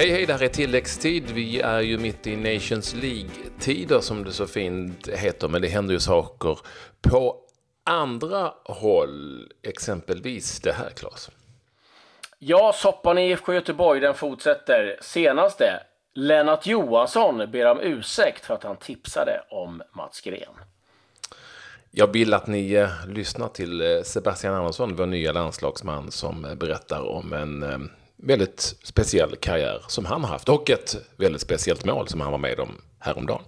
Hej hej, det här är tilläggstid. Vi är ju mitt i Nations League-tider som det så fint heter, men det händer ju saker på andra håll. Exempelvis det här, Claes. Ja, soppan i IFK Göteborg den fortsätter. Senaste, Lennart Johansson ber om ursäkt för att han tipsade om Mats Gren. Jag vill att ni eh, lyssnar till eh, Sebastian Andersson, vår nya landslagsman, som berättar om en eh, väldigt speciell karriär som han har haft och ett väldigt speciellt mål som han var med om häromdagen.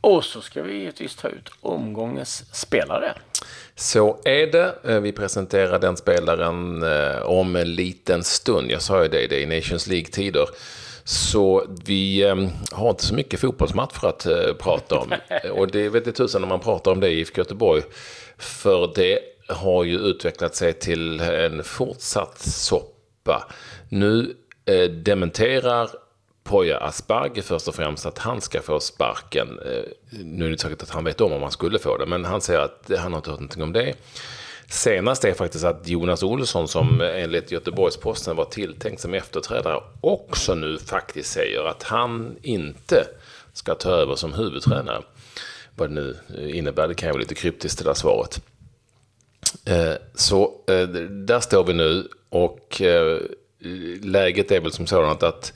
Och så ska vi givetvis ta ut omgångens spelare. Så är det. Eh, Vi presenterar den spelaren eh, om en liten stund. Jag sa ju det, det är Nations League-tider. Så vi eh, har inte så mycket fotbollsmatch för att prata om. Och det är väldigt tusan när man pratar om det i IFK Göteborg. För det har ju utvecklat sig till en fortsatt Europa. Nu eh, dementerar Poya Asbaghi först och främst att han ska få sparken. Eh, Nu är det inte säkert att han vet om om han skulle få det, men han säger att han har inte hört någonting om det. Senast är faktiskt att Jonas Olsson, som enligt Göteborgs-Posten var tilltänkt som efterträdare, också nu faktiskt säger att han inte ska ta över som huvudtränare. Vad det nu eh, innebär, det kan ju vara lite kryptiskt det där svaret. Eh, så eh, där står vi nu och eh, läget är väl som sådant att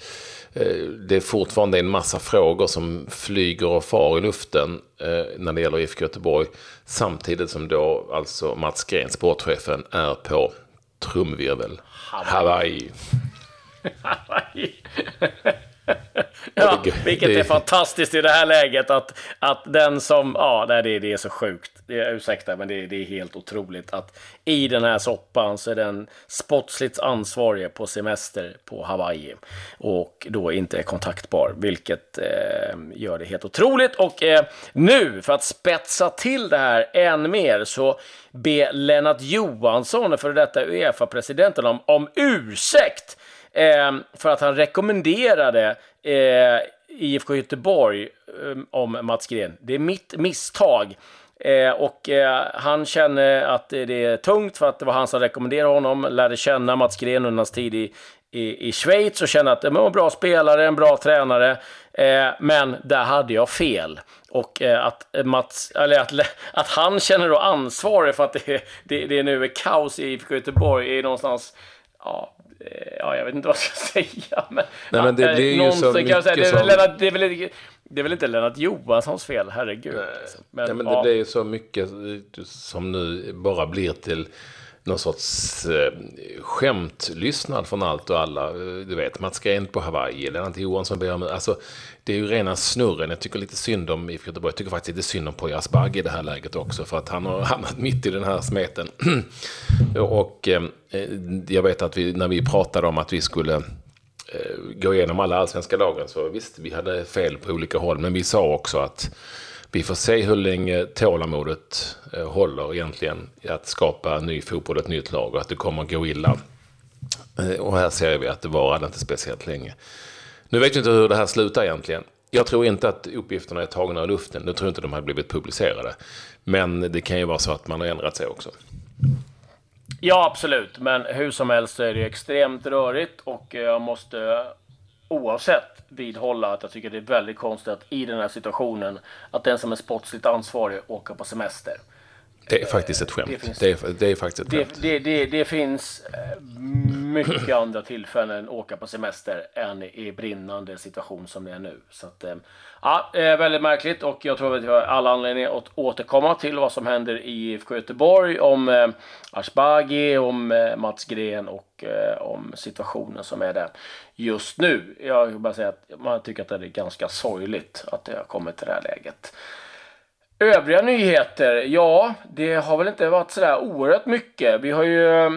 eh, det är fortfarande en massa frågor som flyger och far i luften eh, när det gäller IFK Göteborg. Samtidigt som då alltså Mats Gren, sportchefen, är på trumvirvel. Hawaii. Ja, det- vilket är fantastiskt i det här läget att, att den som, ja, nej, det, det är så sjukt. Det, är- ursäkta, men det, det är helt otroligt att i den här soppan så är den sportsligt ansvarige på semester på Hawaii och då inte är kontaktbar, vilket eh, gör det helt otroligt. Och eh, nu, för att spetsa till det här än mer, så ber Lennart Johansson, för detta Uefa-presidenten, om, om ursäkt eh, för att han rekommenderade eh, IFK Göteborg eh, om Mats Gren. Det är mitt misstag. Eh, och eh, han känner att det är tungt för att det var han som rekommenderade honom. Lärde känna Mats Gren under hans tid i, i, i Schweiz och kände att det var en bra spelare, en bra tränare. Eh, men där hade jag fel. Och eh, att, Mats, eller att, att han känner då ansvar för att det, det, det nu är kaos i IFK Göteborg är någonstans ja, ja, jag vet inte vad jag ska säga. Men, Nej, men det blir ju någonstans så jag säga, det, är väl mycket Lennart, det, är väl, det är väl inte Lennart Johanssons fel, herregud. liksom. Men, ja, men det ja. blir ju så mycket eh, som nu bara blir till någon sorts eh, skämtlystnad från allt och alla. Eh, du vet, Mats Green på Hawaii, Lennart Johansson ber om... Alltså, det är ju rena snurren. Jag tycker lite synd om IFK Göteborg. Jag tycker faktiskt lite synd om Poya Asbaghi i det här läget också. För att han har hamnat mitt i den här smeten. och eh, jag vet att vi, när vi pratade om att vi skulle eh, gå igenom alla allsvenska lagen så visst, vi hade fel på olika håll. Men vi sa också att vi får se hur länge tålamodet eh, håller egentligen i att skapa ny fotboll, ett nytt lag och att det kommer gå illa. Eh, och här ser vi att det varade inte speciellt länge. Nu vet vi inte hur det här slutar egentligen. Jag tror inte att uppgifterna är tagna ur luften. Jag tror inte de har blivit publicerade. Men det kan ju vara så att man har ändrat sig också. Ja, absolut. Men hur som helst så är det extremt rörigt och eh, jag måste oavsett vidhålla att jag tycker det är väldigt konstigt att i den här situationen att den som är sportsligt ansvarig åker på semester. Det är faktiskt ett det skämt. finns- Det är, det är faktiskt ett Det, skämt. det, det, det finns eh, mycket andra tillfällen att åka på semester än i brinnande situation som det är nu. Så att, eh, ja, eh, väldigt märkligt och jag tror att vi har alla anledningar att återkomma till vad som händer i IFK Göteborg om eh, Asbaghi, om eh, Mats Gren och eh, om situationen som är där just nu. Jag vill bara säga att man tycker att det är ganska sorgligt att det har kommit till det här läget. Övriga nyheter, ja, det har väl inte varit sådär oerhört mycket. Vi har ju eh,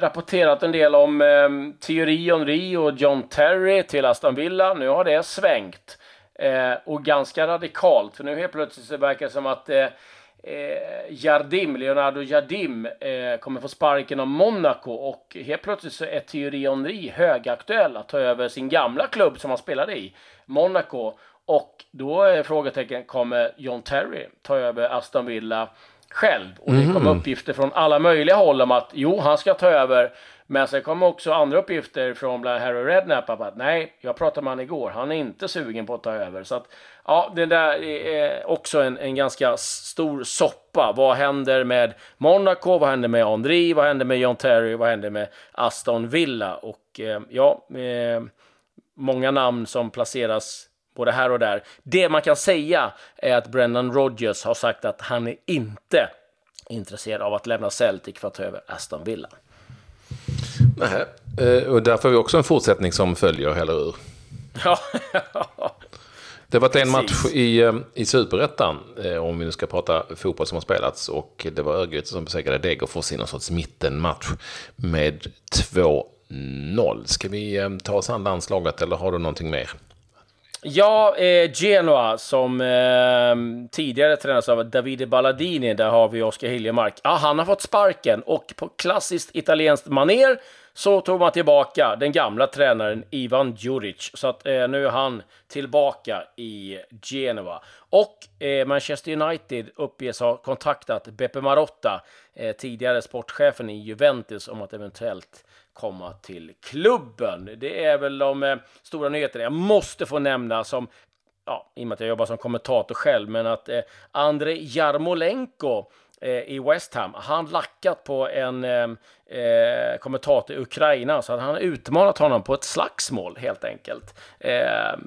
rapporterat en del om eh, Thierry Henry och John Terry till Aston Villa. Nu har det svängt. Eh, och ganska radikalt, för nu helt plötsligt så verkar det som att eh, eh, Jardim, Leonardo Jardim eh, kommer få sparken av Monaco och helt plötsligt så är Thierry Henry högaktuell att ta över sin gamla klubb som han spelade i, Monaco. Och då är frågetecken, kommer John Terry ta över Aston Villa själv. Och det kom Mhm. uppgifter från alla möjliga håll om att jo, han ska ta över. Men sen kom också andra uppgifter från bland Harry Redknapp att nej, jag pratade med han igår, han är inte sugen på att ta över. Så att ja, det där är också en, en ganska stor soppa. Vad händer med Monaco? Vad händer med Henry? Vad händer med John Terry? Vad händer med Aston Villa? Och eh, ja, eh, många namn som placeras både här och där. Det man kan säga är att Brendan Rodgers har sagt att han är inte intresserad av att lämna Celtic för att ta över Aston Villa. Nähä. Eh, Och där får vi också en fortsättning som följer, eller hur? Ja, Det varit en match i, eh, i Superettan, eh, om vi nu ska prata fotboll som har spelats. Och det var Örgryte som besegrade Degerfors i någon sorts mittenmatch med 2-0. Ska vi ta oss an landslaget eller har du någonting mer? ja eh, Genoa som eh, tidigare tränades av Davide Balladini, där har vi Oskar Hiljemark. Ja, han har fått sparken och på klassiskt italienskt maner så tog man tillbaka den gamla tränaren Ivan Djuric. Så att eh, nu är han tillbaka i Genoa. Och eh, Manchester United uppges ha kontaktat Beppe Marotta, eh, tidigare sportchefen i Juventus, om att eventuellt komma till klubben. Det är väl de eh, stora nyheterna. Jag måste få nämna som ja, i och med att jag jobbar som kommentator själv, men att eh, Andrei Jarmolenko i West Ham, han lackat på en eh, eh, kommentator i Ukraina, så att han utmanat honom på ett slagsmål helt enkelt. Eh,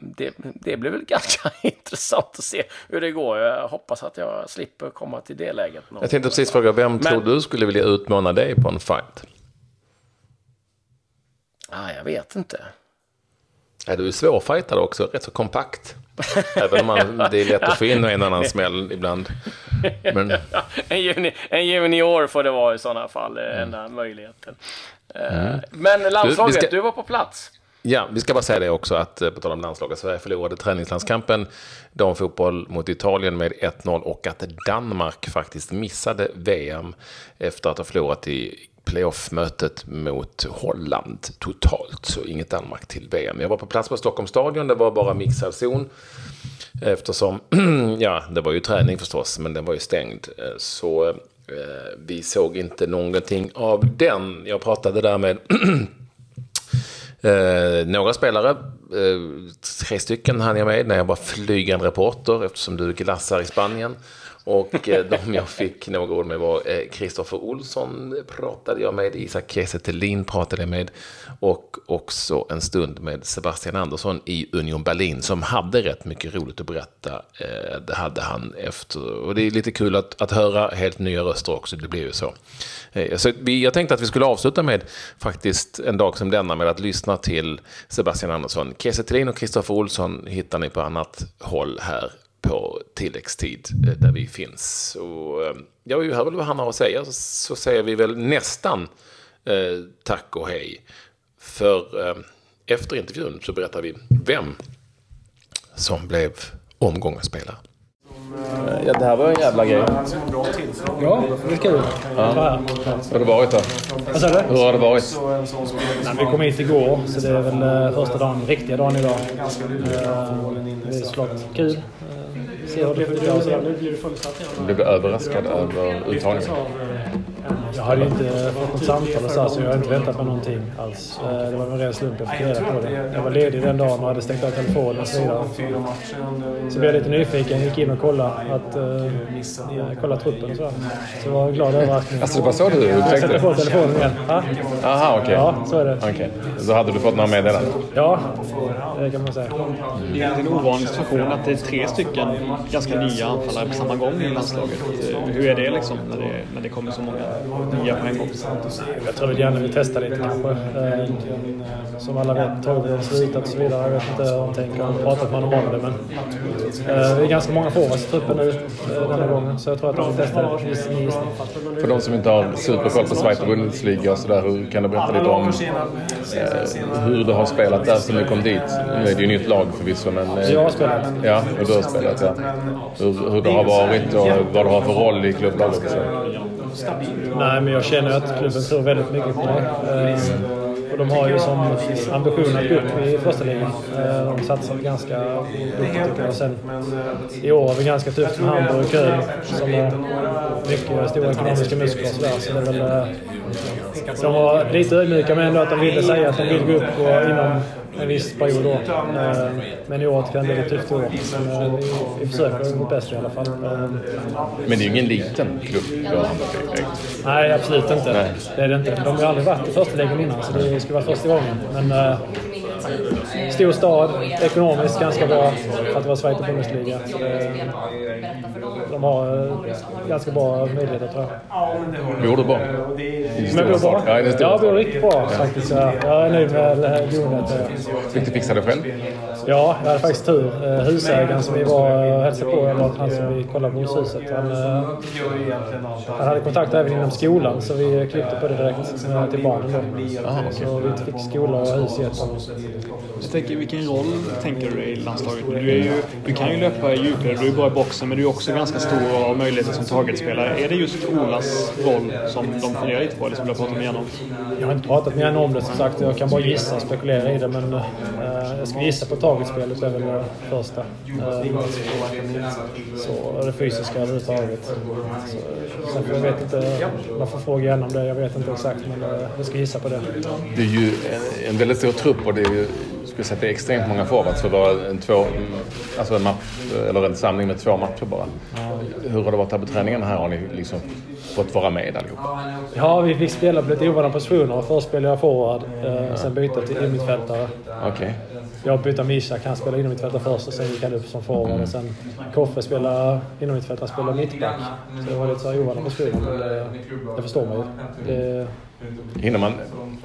det, det blir väl ganska intressant att se hur det går. Jag hoppas att jag slipper komma till det läget. någon Jag tänkte precis fråga, vem tror du skulle vilja utmana dig på en fight? Ah, jag vet inte. Ja, du är svårfightad också, rätt så kompakt. Även om man, det är lätt att få in en annan smäll ibland. Men en, juni, en junior får det vara i sådana fall, mm. enda möjligheten. Eh, Men landslaget, Du, du, ska- var på plats. ja, vi ska bara säga det också att eh, på tal om landslaget, Sverige förlorade träningslandskampen damfotboll mot Italien med 1-0 och att Danmark faktiskt missade VM efter att ha förlorat i playoff-mötet mot Holland totalt. Så inget Danmark till VM. Jag var på plats på Stockholms stadion, det var bara mixad zon. Eftersom, ja, det var ju träning förstås, men den var ju stängd. Eh, så eh, vi såg inte någonting av den. Jag pratade där med eh, några spelare. Eh, tre stycken hann jag med när jag var flygande reporter eftersom du glassar i Spanien. Och eh, de jag fick några ord med var eh, Kristoffer Olsson pratade jag med, Isak Kiese Thelin pratade jag med och också en stund med Sebastian Andersson i Union Berlin som hade rätt mycket roligt att berätta. Eh, det hade han efter, och det är lite kul att, att höra helt nya röster också, det blir ju så. Eh, så vi, jag tänkte att vi skulle avsluta med faktiskt en dag som denna med att lyssna till Sebastian Andersson. Kiese Thelin och Kristoffer Olsson hittar ni på annat håll här på tilläggstid eh, där vi finns. Och, eh, ja, vi hör väl vad han har att säga så, så säger vi väl nästan eh, tack och hej. För eh, efter intervjun så berättar vi vem som blev omgångens spelare. Ja, det här var en jävla grej. Ja, det är kul. Ja. Hur har det varit då? Vad sa du? Hur har det varit? Nej, vi kom hit igår, så det är väl eh, första dagen, riktiga dagen idag. Eh, Det är såklart kul. Eh, Se hur det funkar och sådär. Du blev överraskad över uttagningen. Jag hade ju inte fått något samtal och så, här, så jag har inte väntat mig någonting alls. Eh, Det var en ren slump jag fick reda på det. Jag var ledig den dagen och hade stängt av telefonen och så vidare. Så blev jag lite nyfiken, gick in och kollade, att, uh, kollade truppen och sådär. Så jag var en glad överraskning. Alltså det var så du Jag sätter tänkte? på telefonen igen. Ja, Aha, okej. ja så är det. Okej. Så hade du fått några meddelanden? Ja, det kan man säga. Det är en ovanlig situation att det är tre stycken ganska nya anfallare på samma gång i landslaget. Hur är det liksom när det, när det kommer så många nya på en gång? Jag tror väl gärna vi testar lite kanske. Eh, Som alla vet, Torbjörn har slutat och så vidare. Jag vet inte hur han tänker. Har pratat med honom om det. Men eh, det är ganska många forwards i truppen nu eh, denna gången. Så jag tror att de får testa gissning. För de som inte har superkoll på Schweiz Bundesliga och sådär, hur kan du berätta lite om hur du har spelat där sen du kom dit? Nu är det ju nytt lag förvisso, men... Jag har spelat. Ja, och du har spelat, ja. Hur, hur det har varit och vad du har för roll i och så. Nej, men jag känner att klubben tror väldigt mycket på mig. Eh, Och de har ju som ambition att gå upp i första ligan. Eh, de satsar ganska duktigt jag. Sen, I år har vi ganska tufft med Hamburg och Köln som har mycket stora ekonomiska muskler och sådär. Så det är väl, eh, de var lite ödmjuka med ändå att de ville säga att de vill gå upp och inom en viss period då. Eh, men i år kan det bli tufft i år. Men eh, vi, försöker vårt bästa i alla fall. Eh, Men det är ju ingen liten klubb vi har hamnat i. Nej, absolut inte. Nej. Det är det inte. De har ju aldrig varit i första ligan innan, så det skulle vara första gången. Men eh, stor stad, ekonomiskt ganska bra för att vara Schweiz Bundesliga. Eh, de har eh, ganska bra möjligheter tror jag. Bor du bra? Men bor bra? Ja, jag bor riktigt bra faktiskt. Jag, jag är nöjd med eh, boendet. Fick du fixa det själv? Ja, jag hade faktiskt tur. Eh, Husägaren som vi var och hälsade på, eller han som vi kollade på huset, han, eh, han hade kontakt även inom skolan så vi klippte på det direkt eh, till barnen då. Så vi fick skola och hus i ett år. Jag tänker, vilken roll tänker du i landslaget? Du, är ju, du kan ju löpa i djupled, du är bra i boxen, men du är också ganska stor och har möjligheter som targetspelare. Är det just Olas roll som de funderar lite på, eller som du har pratat med igenom? Jag har inte pratat med henne om det som sagt. Jag kan bara gissa och spekulera i det. Men jag skulle gissa på targetspelet är väl det första. Eh, så det fysiska överhuvudtaget. Sen jag vet inte, man får fråga henne om det. Jag vet inte exakt men eh, jag ska gissa på det. Det är ju en, en väldigt stor trupp och det är ju, skulle säga att det är extremt många forwards för att vara en, två, alltså en match, eller en samling med två matcher bara. Hur har det varit här på träningen här? Har ni liksom fått vara med allihop? Ja, vi fick spela på lite ovana positioner. Först spelade jag forward, eh, sen bytte till innermittfältare. Okej. Jag bytte Mischa, han spelade innermittfältare först och sen gick han upp som forward. Och sen Koffe spelade innermittfältare, spelade mittback. Så det var lite så här ovana positioner. Men det, det förstår man ju. Det, Hinner man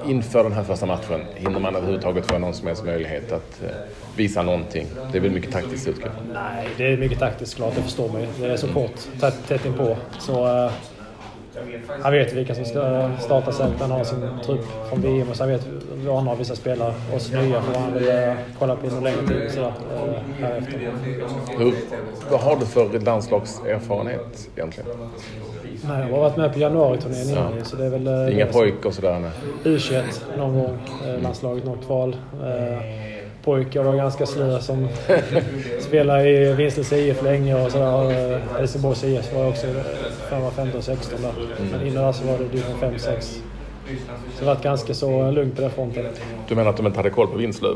inför den här första matchen, hinner man överhuvudtaget få någon som helst möjlighet att eh, visa någonting? Det är väl mycket taktiskt utgång? nej, det är mycket taktiskt klart, det förstår man ju. Det är så kort, tätt, tätt inpå. Så eh, han vet vilka som ska starta sen. Han har sin trupp från VM och sen vet vad han har vissa spelare. Oss nya får han väl eh, kolla på under längre tid så, eh, härefter. Hur, vad har du för landslagserfarenhet egentligen? Nej, jag har varit med på januariturnén innan ju, så det är väl... eh, Inga pojkar och sådär? nej. U21 någon gång, eh, landslaget något kval. Eh, pojkar var ganska slöa som spelade i Vinslös IF länge och sådär. Helsingborgs IF var jag också jag var 15 16 där. Men innan så var det division 5 6. Så det har varit ganska så lugnt på den fronten. Du menar att de inte hade koll på Vinslöv?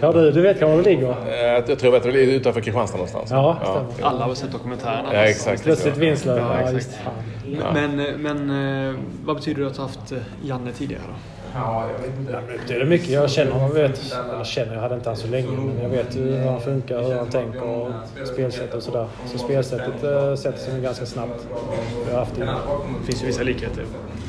Ja du, du vet var det ligger? Eh, Jag tror jag vet, det är utanför Kristianstad någonstans. Ja, stämmer. Alla har sett dokumentären? Ja, exakt. Plötsligt Vinslöv. Ja, Ja, exakt. just fan. Men, men eh, vad betyder det att ha haft eh, Janne tidigare då? Ja, men Det är mycket. Jag känner honom, vet, eller känner, jag hade inte han så länge, men jag vet ju hur han funkar, hur han tänker och spelsätt och sådär. Så spelsättet äh, sätter sig ganska snabbt. Jag har haft det. Det finns ju vissa likheter.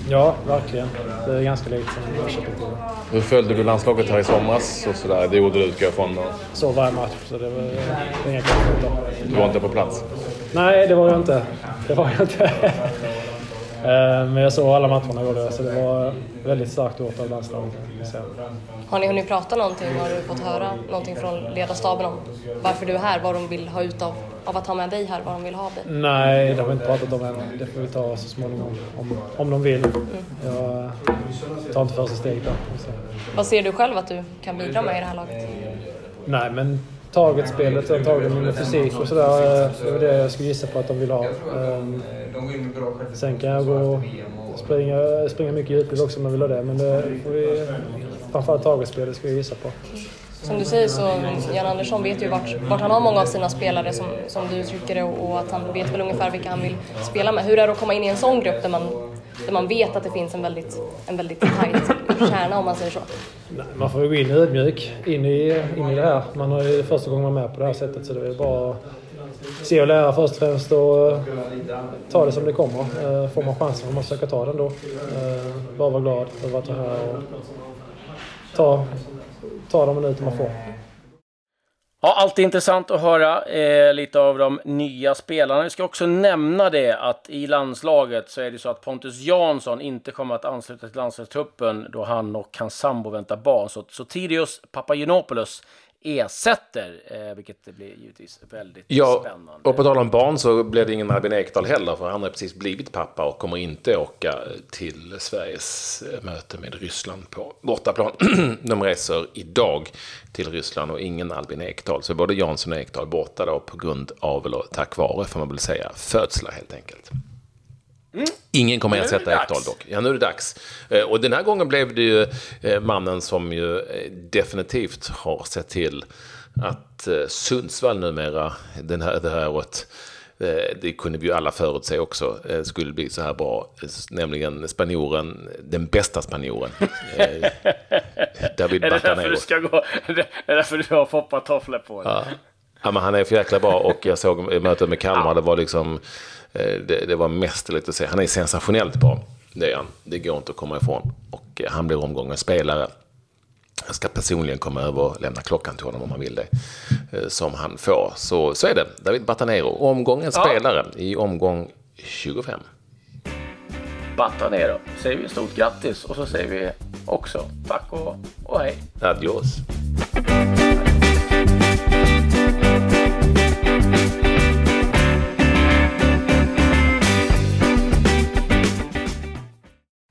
Ja, verkligen. Det är ganska likt som jag köpte till. Hur följde du landslaget här i somras och sådär? Det gjorde du utgår jag från. och Så varje match, så det var det var inga konstigheter. Du var inte på plats? Nej, det var jag inte. Det var jag inte. Eh, Men jag såg alla matcherna jag, så det var väldigt starkt gjort av landslaget. Har ni hunnit prata någonting? Har du fått höra någonting från ledarstaben om varför du är här? Vad de vill ha ut av, av att ha med dig här? Vad de vill ha av det? Nej, det har vi inte pratat om än. Det får vi ta så småningom. Om, om de vill. Jag tar inte första steget där. Vad ser du själv att du kan bidra med i det här laget? Nej, men targetspelet antagligen med fysik och sådär. Det är väl det jag skulle gissa på att de vill ha. Ehm, Sen kan jag gå och springa, springa mycket djupled också om jag vill ha det. Men det får vi... Framförallt targetspelet ska jag gissa på. Som du säger så Jan Andersson vet ju vart, vart han har många av sina spelare som, som du uttrycker det och, och att han vet väl ungefär vilka han vill spela med. Hur är det att komma in i en sån grupp där man, där man vet att det finns en väldigt, en väldigt tajt kärna om man säger så? Nej, man får ju gå in ödmjuk in i, in i det här. Man har ju första gången man är med på det här sättet så det är bara se och lära först och främst och eh, ta det som det kommer. Eh, Får man chansen får man försöka ta den då. Eh, Bara vara glad över att vara här och ta, ta de minuter man får. Ja, alltid intressant att höra eh, lite av de nya spelarna. Vi ska också nämna det att i landslaget så är det så att Pontus Jansson inte kommer att ansluta till landslagstruppen då han och hans sambo väntar barn. Så, så Tidius Papagiannopoulos ersätter, eh, vilket det blir givetvis väldigt Ja, spännande. och på tal om barn så blev det ingen Albin Ekdal heller, för han har precis blivit pappa och kommer inte åka till Sveriges eh, möte med Ryssland på bortaplan. De reser idag till Ryssland och ingen Albin Ekdal. Så både Jansson och Ekdal borta då på grund av, eller tack vare får man väl säga, födslar helt enkelt. Ingen kommer det ersätta dags. Ekdal dock. Ja, nu är det dags. Eh, Och den här gången blev det ju eh, mannen som ju eh, definitivt har sett till att Sundsvall numera, den här, det här året, det kunde vi ju alla förutse också, skulle bli så här bra. Nämligen spanjoren, den bästa spanjoren. David är det därför Batanero. du ska gå? Är det därför du har foppatofflor på dig? Ja. ja, men han är för jäkla bra och jag såg mötet med Kalmar, det var liksom, det, det var mästerligt att se. Han är sensationellt bra, det är han. Det går inte att komma ifrån. Och eh, han blir omgångens spelare. Jag ska personligen komma över och lämna klockan till honom om han vill det. eh, Som han får. Så, så är det. David Batanero, omgångens Ja. spelare i omgång 25. Batanero säger vi stort grattis och så säger vi också tack och, och hej. Adios.